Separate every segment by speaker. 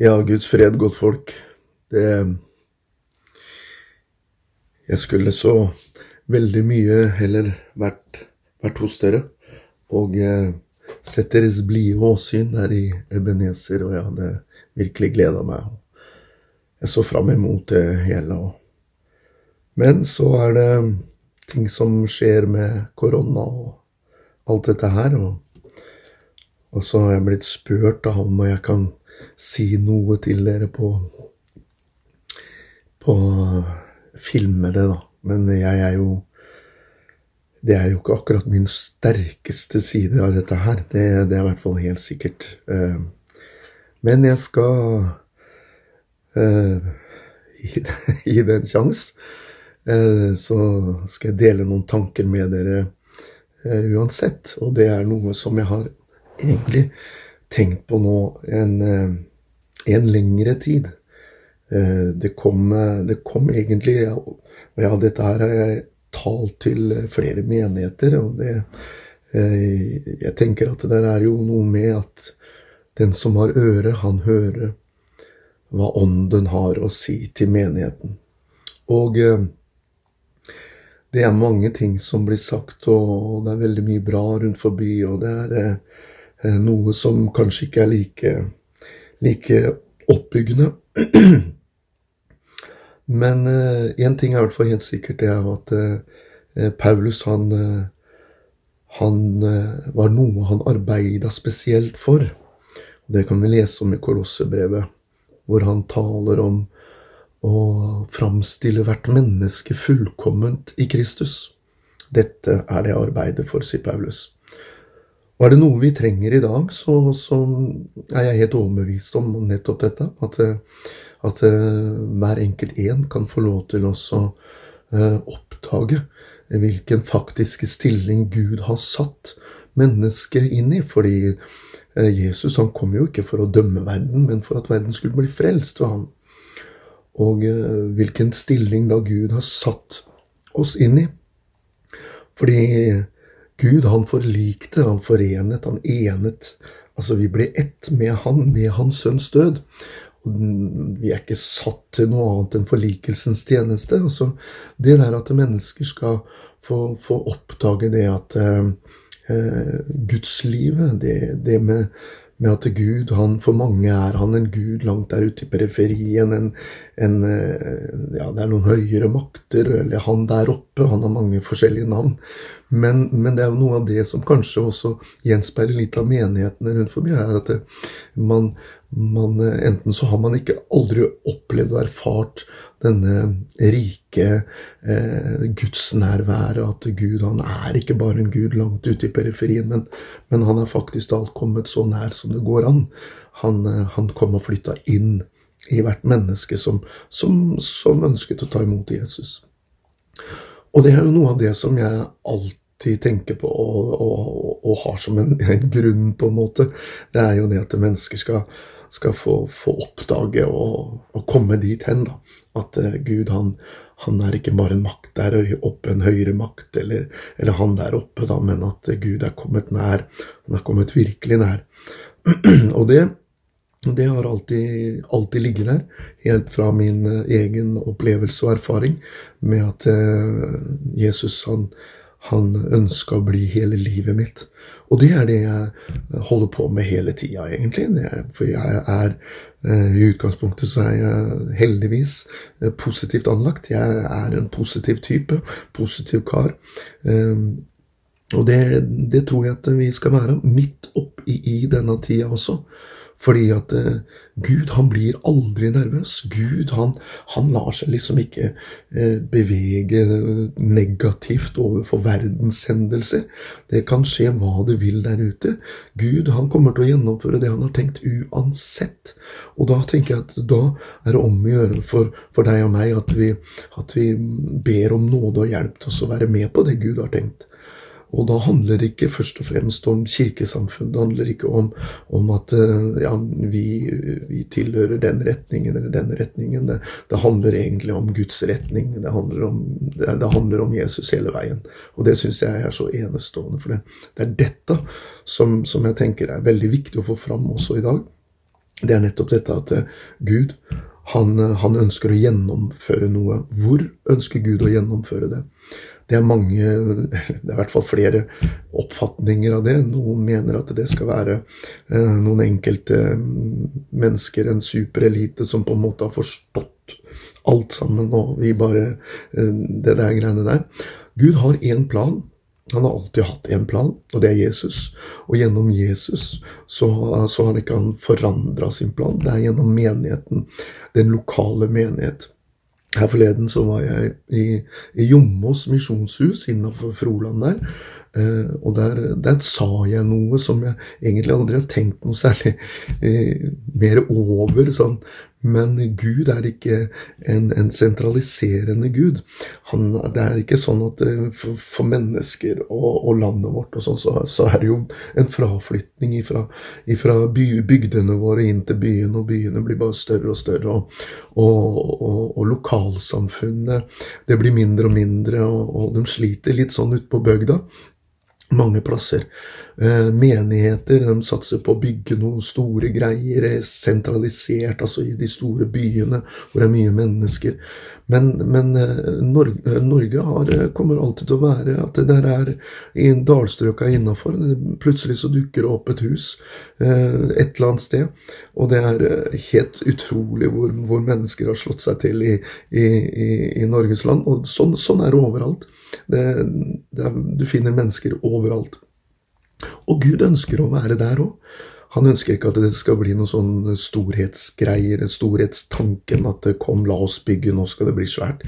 Speaker 1: Ja, Guds fred, godtfolk. Det Jeg skulle så veldig mye heller vært, vært hos dere og eh, sett deres blide åsyn der i Ebenezer, og jeg hadde virkelig gleda meg. Jeg så fram imot det hele. Men så er det ting som skjer med korona og alt dette her. Og, og så har jeg blitt spurt da, om jeg kan si noe til dere på på filme det, da. Men jeg er jo Det er jo ikke akkurat min sterkeste side av dette her. Det, det er i hvert fall helt sikkert. Eh, men jeg skal uh, gi, gi det en sjanse. Uh, så skal jeg dele noen tanker med dere uansett. Og det er noe som jeg har egentlig tenkt på nå en, eh, en lengre tid. Eh, det kom, det kom egentlig Ja, dette her har jeg talt til flere menigheter, og det eh, Jeg tenker at det er jo noe med at den som har øre, han hører hva Ånden har å si til menigheten. Og det er mange ting som blir sagt, og det er veldig mye bra rundt forbi, og det er Eh, noe som kanskje ikke er like, like oppbyggende. Men én uh, ting er i hvert fall helt sikkert, det er at uh, Paulus han, han var noe han arbeida spesielt for. Det kan vi lese om i Kolossebrevet, hvor han taler om å framstille hvert menneske fullkomment i Kristus. Dette er det arbeidet for, sier Paulus. Og er det noe vi trenger i dag, så, så er jeg helt overbevist om nettopp dette. At, at uh, hver enkelt en kan få lov til å uh, oppdage hvilken faktiske stilling Gud har satt mennesket inn i. Fordi uh, Jesus han kom jo ikke for å dømme verden, men for at verden skulle bli frelst ved ham. Og hvilken stilling da Gud har satt oss inn i. Fordi Gud, han forlikte, han forenet, han enet. Altså, vi ble ett med han, med hans sønns død. Og vi er ikke satt til noe annet enn forlikelsens tjeneste. Altså, det der at mennesker skal få, få oppdage det at eh, eh gudslivet, det, det med med at Gud, han for mange er han en gud langt der ute i periferien. En, en, eh, ja, det er noen høyere makter, eller han der oppe. Han har mange forskjellige navn. Men, men, det er jo noe av det som kanskje også gjenspeiler litt av menighetene rundt forbi, er at man, man, Enten så har man ikke aldri opplevd og erfart denne rike eh, gudsnærværet. At Gud han er ikke bare en gud langt ute i periferien, men, men han er faktisk alt kommet så nær som det går an. Han, eh, han kom og flytta inn i hvert menneske som, som, som, ønsket å ta imot Jesus. Og det er jo noe av det som jeg alltid tenker på og, og, og har som en, en, grunn, på en måte. Det er jo det at mennesker skal, skal få, få, oppdage og, og komme dit hen. da at uh, Gud, han, han, er ikke bare en makt der oppe, en høyere makt, eller, eller, han der oppe, da, men at uh, Gud er kommet nær. Han er kommet virkelig nær. og det, det har alltid, alltid, ligget der, helt fra min uh, egen opplevelse og erfaring med at Jesus han, han ønska å bli hele livet mitt. Og det er det jeg holder på med hele tida, egentlig. For jeg er Eh, I utgangspunktet så er jeg heldigvis eh, positivt anlagt. Jeg er en positiv type, positiv kar. Ehm, og det, det tror jeg at vi skal være midt oppi i denne tida også. Fordi at eh, Gud, han blir aldri nervøs. Gud, han, han lar seg liksom ikke eh, bevege negativt overfor verdenshendelser. Det kan skje hva det vil der ute. Gud, han kommer til å gjennomføre det han har tenkt uansett. Og da tenker jeg at da er det om å gjøre for, for deg og meg at vi, at vi ber om nåde og hjelp til oss å være med på det Gud har tenkt. Og da handler det ikke først og fremst om kirkesamfunn. Det handler ikke om, om at eh, ja, vi, vi, tilhører den retningen eller den retningen. Det, det, handler egentlig om Guds retning. Det handler om, det, det handler om Jesus hele veien. Og det syns jeg er så enestående. For det, det er dette som, som, jeg tenker er veldig viktig å få fram også i dag. det er nettopp dette at eh, Gud han, eh, han, ønsker å gjennomføre noe. Hvor ønsker Gud å gjennomføre det? Det er mange, det er i hvert fall flere oppfatninger av det. Noen mener at det skal være eh, noen enkelte mm, mennesker, en superelite, som på en måte har forstått alt sammen, og vi bare eh, Det der greiene der. Gud har én plan. Han har alltid hatt én plan, og det er Jesus. Og gjennom Jesus så, så har ikke han forandra sin plan. Det er gjennom menigheten, den lokale menighet. Her forleden så var jeg i, i Jomås misjonshus innafor Froland der. Uh, og der, der, sa jeg noe som jeg egentlig aldri har tenkt noe særlig uh, mer over. Sånn men Gud er ikke en, en sentraliserende Gud. Han, det er ikke sånn at eh, for, for mennesker og, og, landet vårt og sånn, så, så, er det jo en fraflytning by, bygdene våre inn til byene, og byene blir bare større og større. Og, og, og lokalsamfunnet det blir mindre og mindre, og, de sliter litt sånn ute på bygda mange plasser. Eh, menigheter de satser på å bygge noen store greier, sentralisert, altså i de store byene hvor det er mye mennesker. Men, men eh, Norge, eh, Norge har, kommer alltid til å være at det der er i dalstrøka innafor. Plutselig så dukker det opp et hus et eller annet sted. Og det er helt utrolig hvor, hvor mennesker har slått seg til i, i, i Norges land. Og sånn, sånn er det overalt. Det, det er, du finner mennesker overalt. Og Gud ønsker å være der òg. Han ønsker ikke at det skal bli noen sånn storhetsgreier, storhetstanken at kom, la oss bygge, nå skal det bli svært.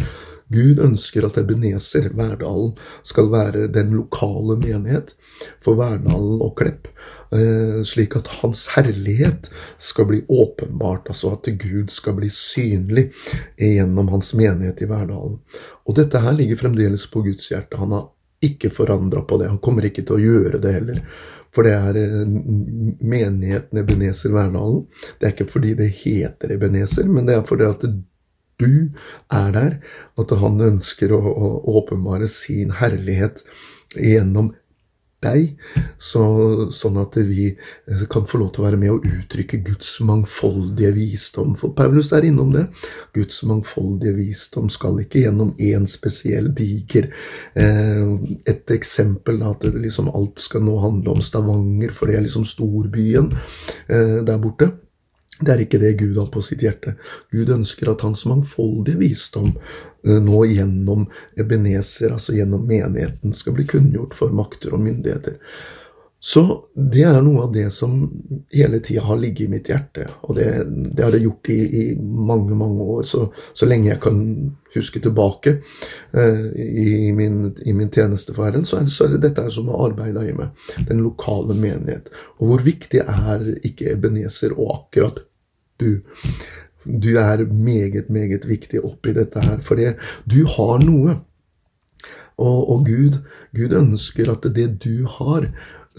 Speaker 1: Gud ønsker at Ebenezer, Verdalen, skal være den lokale menighet for Verdalen og Klepp, eh, slik at Hans herlighet skal bli åpenbart, altså at Gud skal bli synlig gjennom Hans menighet i Verdalen. Og dette her ligger fremdeles på Guds hjerte. Han har ikke forandra på det. Han kommer ikke til å gjøre det heller. For det er eh, menigheten Ebenezer Verdalen. Det er ikke fordi det heter Ebenezer, men det er fordi at du er der. At han ønsker å, å åpenbare sin herlighet gjennom deg, så, sånn at vi kan få lov til å være med og uttrykke Guds mangfoldige visdom. For Paulus er innom det. Guds mangfoldige visdom skal ikke gjennom én spesiell diger eh, Et eksempel at liksom alt skal nå handle om Stavanger, for det er liksom storbyen eh, der borte. Det er ikke det Gud har på sitt hjerte. Gud ønsker at hans mangfoldige visdom eh, nå gjennom Ebenezer, altså gjennom menigheten, skal bli kunngjort for makter og myndigheter. Så det er noe av det som hele tida har ligget i mitt hjerte, og det, det har det gjort i, i, mange, mange år, så, så, lenge jeg kan huske tilbake eh, i, min, i, min, tjeneste for Herren, så er, det, så er det dette som har arbeida i meg, den lokale menighet. Og hvor viktig er ikke Ebenezer og akkurat du. Du er meget, meget viktig oppi dette her, for du har noe. Og, og Gud, Gud ønsker at det du har,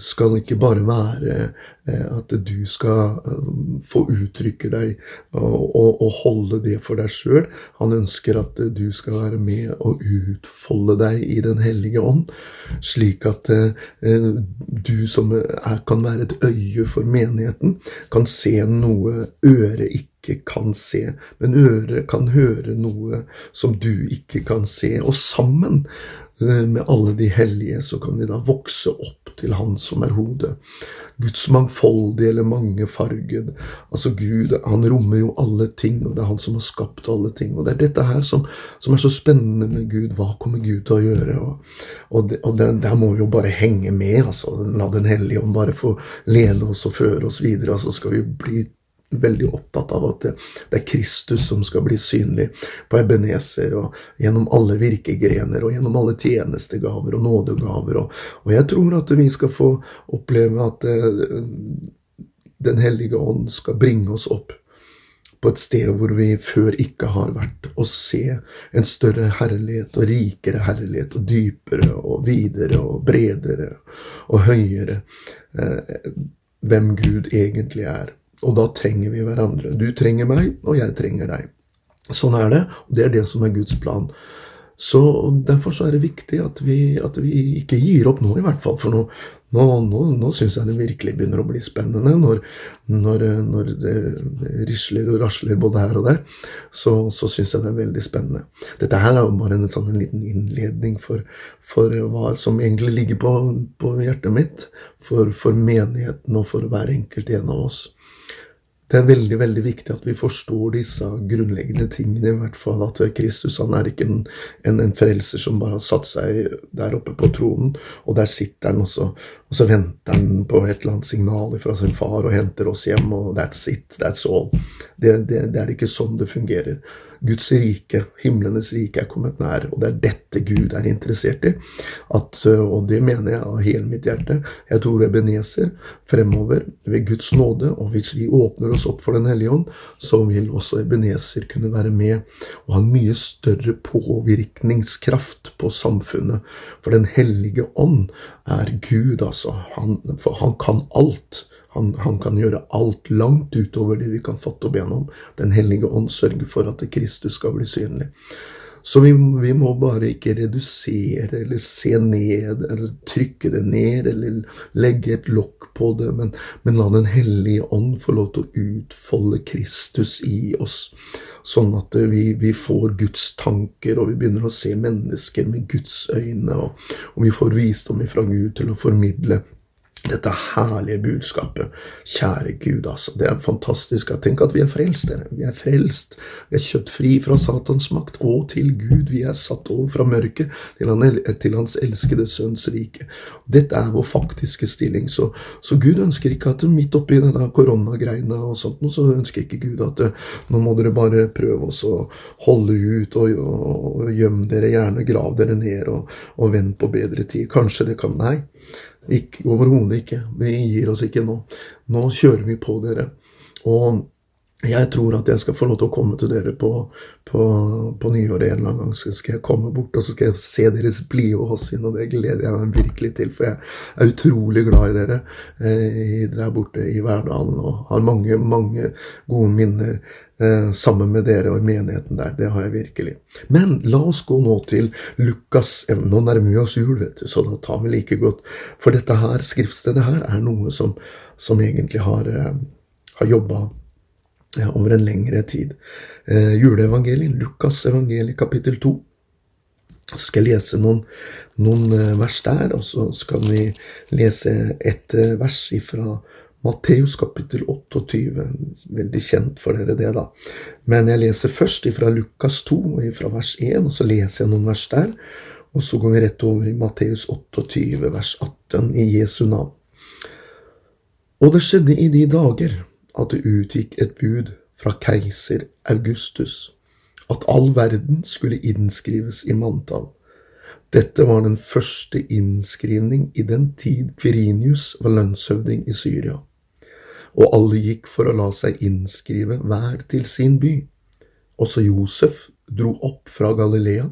Speaker 1: skal ikke bare være eh, at du skal eh, få uttrykke deg og, og, og holde det for deg sjøl. Han ønsker at du skal være med og utfolde deg i Den hellige ånd, slik at eh, du som er, kan være et øye for menigheten, kan se noe øret ikke kan se, men øret kan høre noe som du ikke kan se. Og sammen Eh, med alle de hellige, så kan vi da vokse opp til Han som er hodet. Guds mangfoldige eller mangefargede. Altså Gud, han rommer jo alle ting, og det er han som har skapt alle ting. Og det er dette her som, som er så spennende med Gud. Hva kommer Gud til å gjøre? Og, og, det, og det, der må vi jo bare henge med, altså. La Den hellige ånd bare få lene oss og føre oss videre, og så skal vi bli veldig opptatt av at det, er Kristus som skal bli synlig på Ebenezer og gjennom alle virkegrener og gjennom alle tjenestegaver og nådegaver. Og, og jeg tror at vi skal få oppleve at uh, Den hellige ånd skal bringe oss opp på et sted hvor vi før ikke har vært, og se en større herlighet og rikere herlighet og dypere og videre og bredere og høyere uh, hvem Gud egentlig er. Og da trenger vi hverandre. Du trenger meg, og jeg trenger deg. Sånn er det, og det er det som er Guds plan. Så Derfor så er det viktig at vi, at vi ikke gir opp nå, i hvert fall. For nå, nå, nå, nå syns jeg det virkelig begynner å bli spennende. Når, når, når det risler og rasler både her og der, så, så syns jeg det er veldig spennende. Dette her er jo bare en, sånn, en liten innledning for, for, hva som egentlig ligger på, på hjertet mitt. For, for menigheten og for hver enkelt en av oss. Det er veldig veldig viktig at vi forstår disse grunnleggende tingene. i hvert fall At Kristus han er ikke en, en, en frelser som bare har satt seg der oppe på tronen, og der sitter han, også. og så venter han på et eller annet signal fra sin far og henter oss hjem, og that's it, that's all. Det, det, det er ikke sånn det fungerer. Guds rike, himlenes rike, er kommet nær, og det er dette Gud er interessert i. At, og det mener jeg av hele mitt hjerte. Jeg tror Ebenezer fremover, ved Guds nåde, og hvis vi åpner oss opp for Den hellige ånd, så vil også Ebenezer kunne være med og ha en mye større påvirkningskraft på samfunnet. For Den hellige ånd er Gud, altså. Han, for han kan alt. Han, han, kan gjøre alt langt utover det vi kan fatte og be om. Den hellige ånd sørger for at Kristus skal bli synlig. Så vi, vi, må bare ikke redusere eller se ned eller trykke det ned eller legge et lokk på det, men, men la Den hellige ånd få lov til å utfolde Kristus i oss. Sånn at vi, vi, får Guds tanker, og vi begynner å se mennesker med Guds øyne, og, og vi får visdom ifra Gud til å formidle dette herlige budskapet. Kjære Gud, altså. Det er fantastisk. Tenk at vi er frelst, dere. Vi er frelst. Vi er kjøpt fri fra Satans makt og til Gud. Vi er satt over fra mørket til, han, til Hans elskede Sønns rike. Dette er vår faktiske stilling. Så, så Gud ønsker ikke at midt oppi denne koronagreiene og sånt, så ønsker ikke Gud at nå må dere bare prøve å holde ut og, og, og gjemme dere, gjerne grav dere ned og, og vent på bedre tid. Kanskje det kan Nei. Overhodet ikke. Vi gir oss ikke nå. Nå kjører vi på dere. Og jeg tror at jeg skal få lov til å komme til dere på, på, på nyåret en eller annen gang. Så skal jeg komme bort og så skal jeg se deres blide åsyn, og det gleder jeg meg virkelig til. For jeg er utrolig glad i dere eh, der borte i Verdalen og har mange, mange gode minner sammen med dere og menigheten der. Det har jeg virkelig. Men la oss gå nå til Lukas. Nå nærmer vi oss jul, vet du, så da tar vi like godt. For dette her, skriftstedet her er noe som, som egentlig har, eh, har jobba over en lengre tid. Eh, juleevangeliet, Lukas evangeliet kapittel 2. Så skal jeg lese noen, noen eh, vers der, og så skal vi lese et eh, vers fra Matteus kapittel 28. Veldig kjent for dere, det, da. Men jeg leser først fra Lukas 2, og fra vers 1, og så leser jeg noen vers der. Og så går vi rett over i Matteus 28, vers 18, i Jesu navn. Og det skjedde i de dager at det utgikk et bud fra keiser Augustus at all verden skulle innskrives i manntall. Dette var den første innskrivning i den tid Kvirinius var lønnshøvding i Syria, og alle gikk for å la seg innskrive hver til sin by. Også Josef dro opp fra Galilea,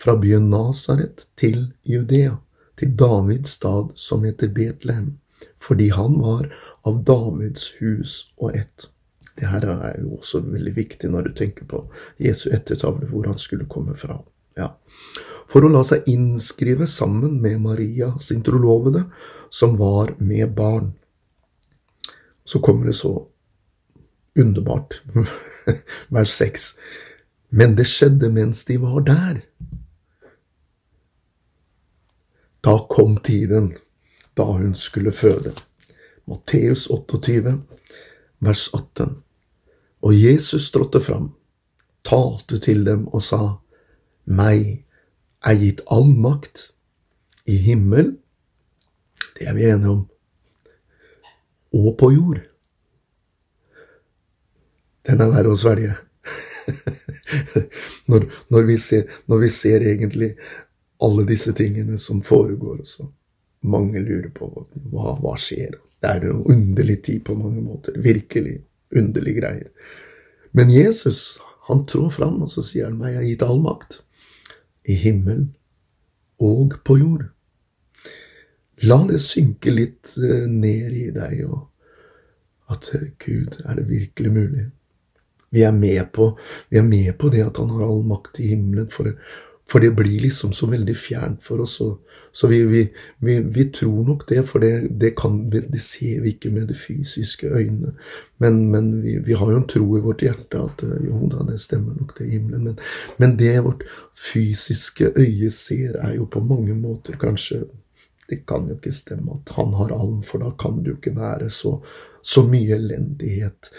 Speaker 1: fra byen Nasaret til Judea, til Davids stad som heter Betlehem, fordi han var av Davids hus og ett. Det her er jo også veldig viktig når du tenker på Jesu ettertavle, hvor han skulle komme fra. Ja. For å la seg innskrive sammen med Maria, sin trolovede, som var med barn. Så kommer det så underbart, vers 6. Men det skjedde mens de var der. Da kom tiden da hun skulle føde. Matteus 28, vers 18. Og Jesus trådte fram, talte til dem og sa, Meg er gitt all makt i himmel, det er vi enige om, og på jord. Den er verre å svelge. når, når, vi ser, når, vi ser, egentlig alle disse tingene som foregår, så mange lurer på hva, hva skjer. Det er en underlig tid på mange måter. Virkelig underlige greier. Men Jesus, han trår fram, og så sier han meg, jeg har gitt all makt. I himmelen og på jord. La det synke litt eh, ned i deg, og at eh, Gud, er det virkelig mulig? Vi er med på, vi er med på det at han har all makt i himmelen, for, For det blir liksom så veldig fjernt for oss. Så, så vi, vi, vi, vi, tror nok det, for det, det, kan, det, ser vi ikke med de fysiske øynene. Men, men vi, har jo en tro i vårt hjerte at eh, jo da, det stemmer nok, det i himmelen. Men, men det vårt fysiske øye ser, er jo på mange måter kanskje det kan jo ikke stemme at han har alm, for da kan det jo ikke være så, så mye elendighet.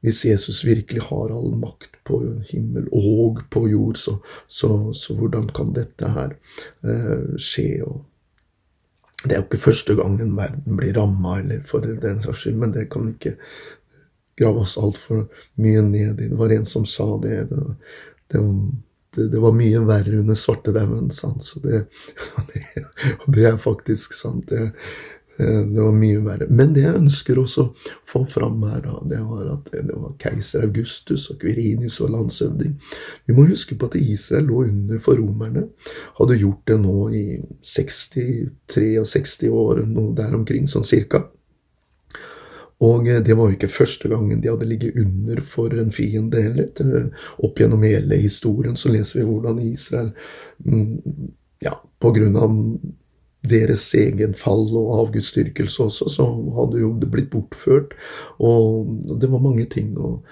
Speaker 1: Hvis Jesus virkelig har all makt på himmel og på jord, så, så, så hvordan kan dette her eh, skje? Og det er jo ikke første gangen verden blir ramma, for den saks skyld, men det kan ikke grave oss altfor mye ned i. Det var en som sa det. det, det, det var mye verre under svartedauden. Så det, det er faktisk sant. Det, Eh, det var mye verre. Men det jeg ønsker også å få fram her, da, det var at det var keiser Augustus og Quirinius og landshøvding. Vi må huske på at Israel lå under for romerne. Hadde gjort det nå i 63 år, noe der omkring, sånn cirka. Og eh, det var jo ikke første gangen de hadde ligget under for en fiende heller. Opp gjennom hele historien så leser vi hvordan Israel mm, ja, på grunn av deres egen fall og avgudsdyrkelse også, så hadde jo det blitt bortført. Og det var mange ting. Og,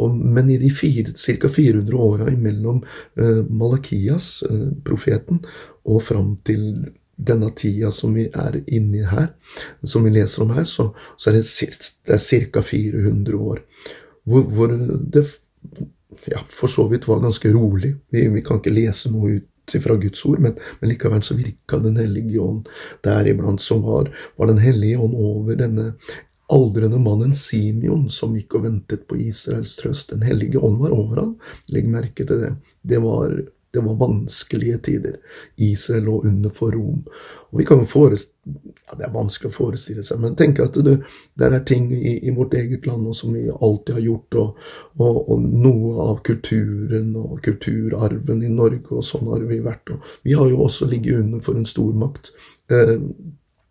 Speaker 1: og, men i de ca. 400 åra imellom eh, Malakias, eh, profeten, og fram til denne tida som vi er inne i her, som vi leser om her, så, så er det, det ca. 400 år. Hvor, hvor det ja, for så vidt var ganske rolig. Vi, vi kan ikke lese noe ut fra Guds ord, men, men likevel så virka Den hellige ånd deriblant, som var, var Den hellige ånd over denne aldrende mannen Simeon som gikk og ventet på Israels trøst. Den hellige ånd var over ham. Legg merke til det. Det var, det var vanskelige tider. Israel lå under for Rom. Og vi kan ja, Det er vanskelig å forestille seg, men tenk at det, det er ting i, i, vårt eget land som vi alltid har gjort, og, og, og, noe av kulturen og kulturarven i Norge, og sånn har vi vært. Og vi har jo også ligget under for en stormakt. Eh,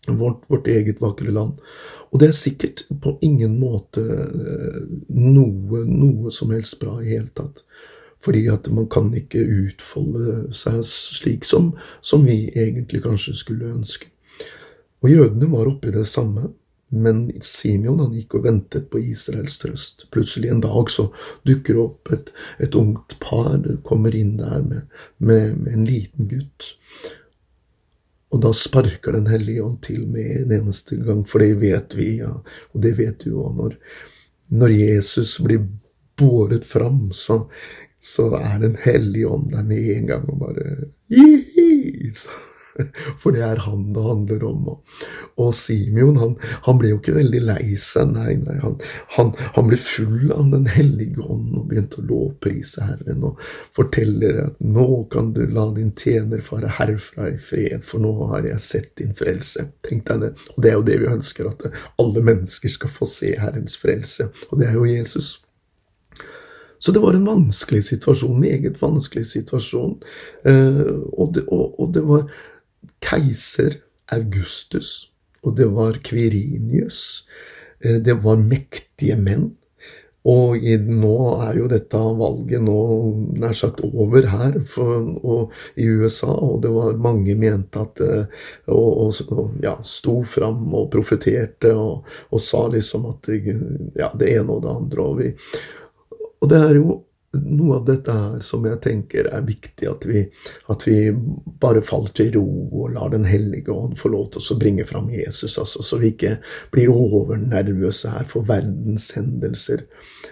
Speaker 1: vårt, vårt, eget vakre land. Og det er sikkert på ingen måte eh, noe, noe som helst bra i hele tatt. Fordi at man kan ikke utfolde seg slik som, som vi egentlig kanskje skulle ønske. Og jødene var oppi det samme. Men Simeon han gikk og ventet på Israels trøst. Plutselig en dag så dukker opp et, et ungt par, kommer inn der med, med, med, en liten gutt. Og da sparker Den hellige ånd til med en eneste gang, for det vet vi, ja, og det vet du òg. Når, når Jesus blir båret fram, så så er Den hellige ånd der med en gang og bare For det er han det handler om. Og, Simeon han, han, ble jo ikke veldig lei seg, nei, nei. Han, han, han, ble full av Den hellige ånd og begynte å lovprise Herren og forteller at nå kan du la din tjener fare herfra i fred, for nå har jeg sett din frelse. Tenk deg det. Og det er jo det vi ønsker, at alle mennesker skal få se Herrens frelse. Og det er jo Jesus. Så det var en vanskelig situasjon, meget vanskelig situasjon. Eh, og det, og, og det var keiser Augustus, og det var Kvirinius. Eh, det var mektige menn. Og i, nå er jo dette valget nå nær sagt over her for, og, i USA, og det var mange mente at eh, Og, og ja, sto fram og profeterte og, og, sa liksom at ja, det ene og det andre. Og vi, og det er jo noe av dette her som jeg tenker er viktig, at vi, at vi bare faller til ro og lar Den hellige ånd få lov til å bringe fram Jesus, altså, så vi ikke blir overnervøse her for verdens hendelser.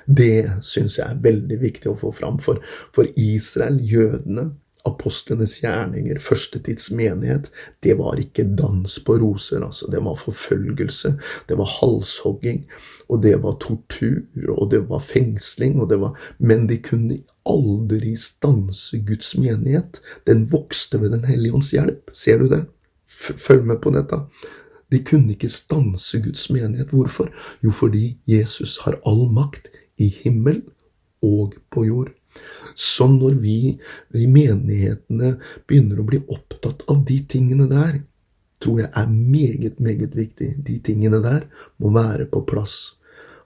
Speaker 1: Det syns jeg er veldig viktig å få fram. For, for Israel, jødene, apostlenes gjerninger, førstetids menighet, det var ikke dans på roser, altså. Det var forfølgelse, det var halshogging, og det var tortur, og det var fengsling, og det var Men de kunne aldri stanse Guds menighet. Den vokste ved Den hellige ånds hjelp. Ser du det? Følg med på dette. De kunne ikke stanse Guds menighet. Hvorfor? Jo, fordi Jesus har all makt i himmel og på jord. Så når vi i menighetene begynner å bli opptatt av de tingene der, tror jeg er meget, meget viktig. De tingene der må være på plass.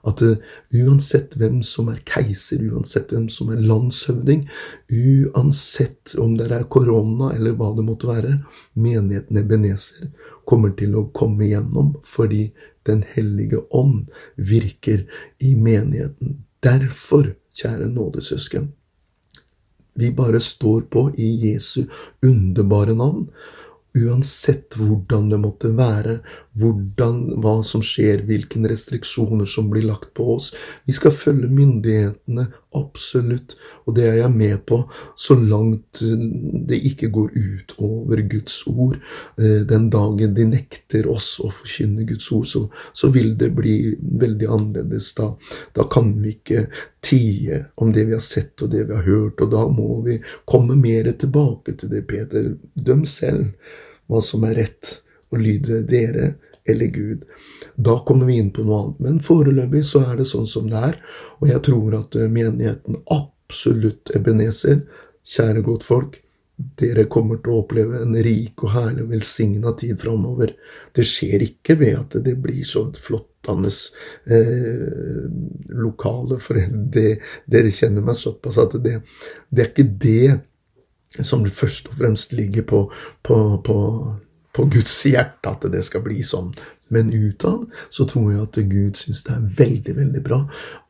Speaker 1: At uh, uansett hvem som er keiser, uansett hvem som er landshøvding, uansett om det er korona eller hva det måtte være, menigheten Ebenezer kommer til å komme igjennom fordi Den hellige ånd virker i menigheten. Derfor, kjære nådesøsken, vi bare står på i Jesu underbare navn. Uansett hvordan det måtte være, hvordan, hva som skjer, hvilke restriksjoner som blir lagt på oss. Vi skal følge myndighetene, absolutt, og det er jeg med på, så langt eh, det ikke går ut over Guds ord. Eh, den dagen de nekter oss å forkynne Guds ord, så, så vil det bli veldig annerledes. Da, da kan vi ikke tie om det vi har sett og det vi har hørt, og da må vi komme mer tilbake til det, Peter. Døm selv hva som er rett, å lyde dere eller Gud. Da kommer vi inn på noe annet. Men foreløpig så er det sånn som det er, og jeg tror at eh, menigheten absolutt ebeneser. kjære godtfolk, dere kommer til å oppleve en rik og herlig og velsigna tid framover. Det skjer ikke ved at det blir så flottende eh, lokale, for det, dere kjenner meg såpass at det, det er ikke det som først og fremst ligger på, på, på, på Guds hjerte, at det skal bli sånn. Men utad så tror jeg at Gud syns det er veldig, veldig bra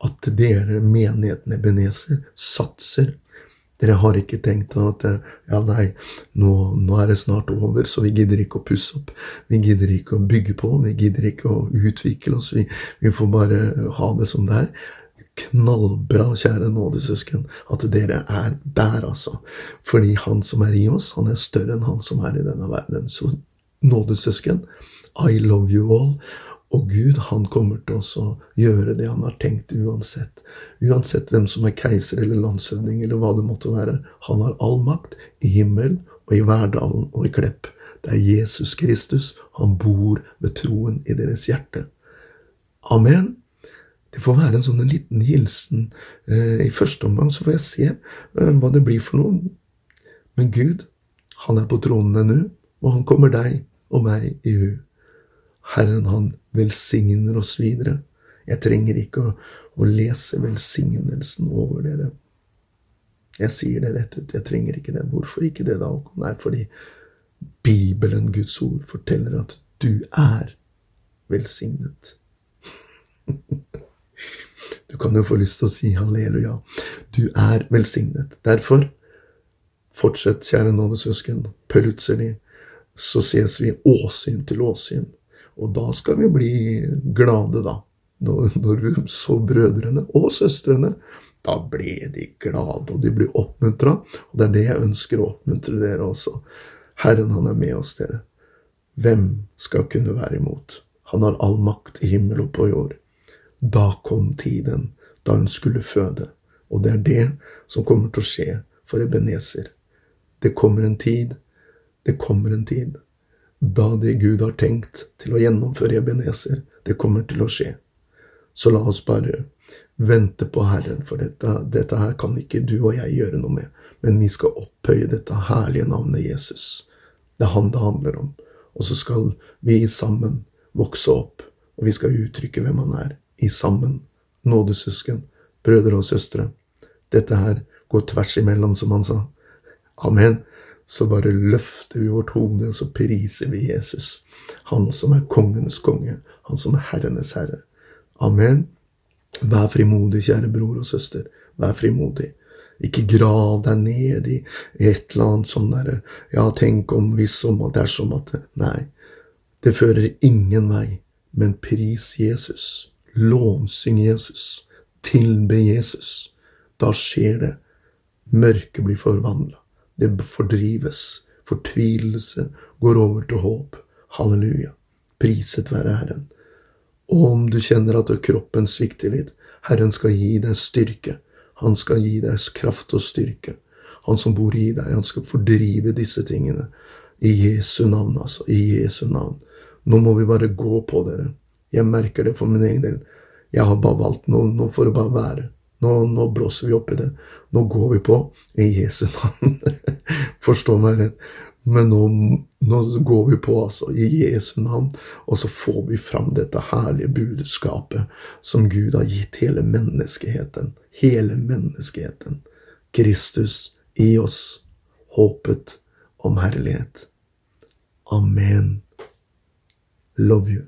Speaker 1: at dere, menigheten ebeneser, satser. Dere har ikke tenkt at ja, nei, nå, nå, er det snart over, så vi gidder ikke å pusse opp. Vi gidder ikke å bygge på, vi gidder ikke å utvikle oss. Vi, vi får bare ha det som det er knallbra, kjære nådesøsken, at dere er der, altså. Fordi han som er i oss, han er større enn han som er i denne verden. Så nådesøsken, I love you all. Og Gud, han kommer til å gjøre det han har tenkt uansett. Uansett hvem som er keiser eller landshøvding eller hva det måtte være. Han har all makt i himmel og i Verdalen og i Klepp. Det er Jesus Kristus. Han bor ved troen i deres hjerte. Amen. Det får være en sånn liten hilsen. Eh, I første omgang så får jeg se eh, hva det blir for noe. Men Gud, han er på tronen ennå, og han kommer deg og meg i hu. Herren, han velsigner oss videre. Jeg trenger ikke å, å lese velsignelsen over dere. Jeg sier det rett ut, jeg trenger ikke det. Hvorfor ikke det, da? Nei, fordi Bibelen, Guds ord, forteller at du er velsignet. Du kan jo få lyst til å si halleluja. Du er velsignet. Derfor, fortsett, kjære nådesøsken, plutselig så ses vi åsyn til åsyn. Og da skal vi bli glade, da. Når, når vi så brødrene og søstrene. Da ble de glade, og de ble oppmuntra. Og det er det jeg ønsker å oppmuntre dere også. Herren, han er med oss, dere. Hvem skal kunne være imot? Han har all makt i himmel og på jord. Da kom tiden da hun skulle føde, og det er det som kommer til å skje for Ebenezer. Det kommer en tid, det kommer en tid, da det Gud har tenkt til å gjennomføre Ebenezer, det kommer til å skje. Så la oss bare vente på Herren, for dette, dette her kan ikke du og jeg gjøre noe med, men vi skal opphøye dette herlige navnet Jesus. Det er han det handler om. Og så skal vi sammen vokse opp, og vi skal uttrykke hvem han er i sammen, nådesøsken, brødre og søstre. Dette her går tvers imellom, som han sa. Amen. Så bare løfter vi vårt hode, og så priser vi Jesus. Han som er kongenes konge, han som er herrenes herre. Amen. Vær frimodig, kjære bror og søster. Vær frimodig. Ikke grav deg ned i et eller annet sånn derre Ja, tenk om, hvis om er dersom at Nei. Det fører ingen vei. Men pris Jesus lovsyng Jesus, tilbe Jesus. Da skjer det. Mørket blir forvandla. Det fordrives. Fortvilelse går over til håp. Halleluja. Priset være Herren. Og om du kjenner at kroppen svikter litt, Herren skal gi deg styrke. Han skal gi deg kraft og styrke. Han som bor i deg, han skal fordrive disse tingene. I Jesu navn, altså. I Jesu navn. Nå må vi bare gå på dere. Jeg merker det for min egen del. Jeg har bare valgt noe, nå får det bare være. Nå, nå, blåser vi opp i det. Nå går vi på i Jesu navn. Forstå meg rett. Men nå, nå går vi på, altså, i Jesu navn, og så får vi fram dette herlige budskapet som Gud har gitt hele menneskeheten. Hele menneskeheten. Kristus i oss, håpet om herlighet. Amen. Love you.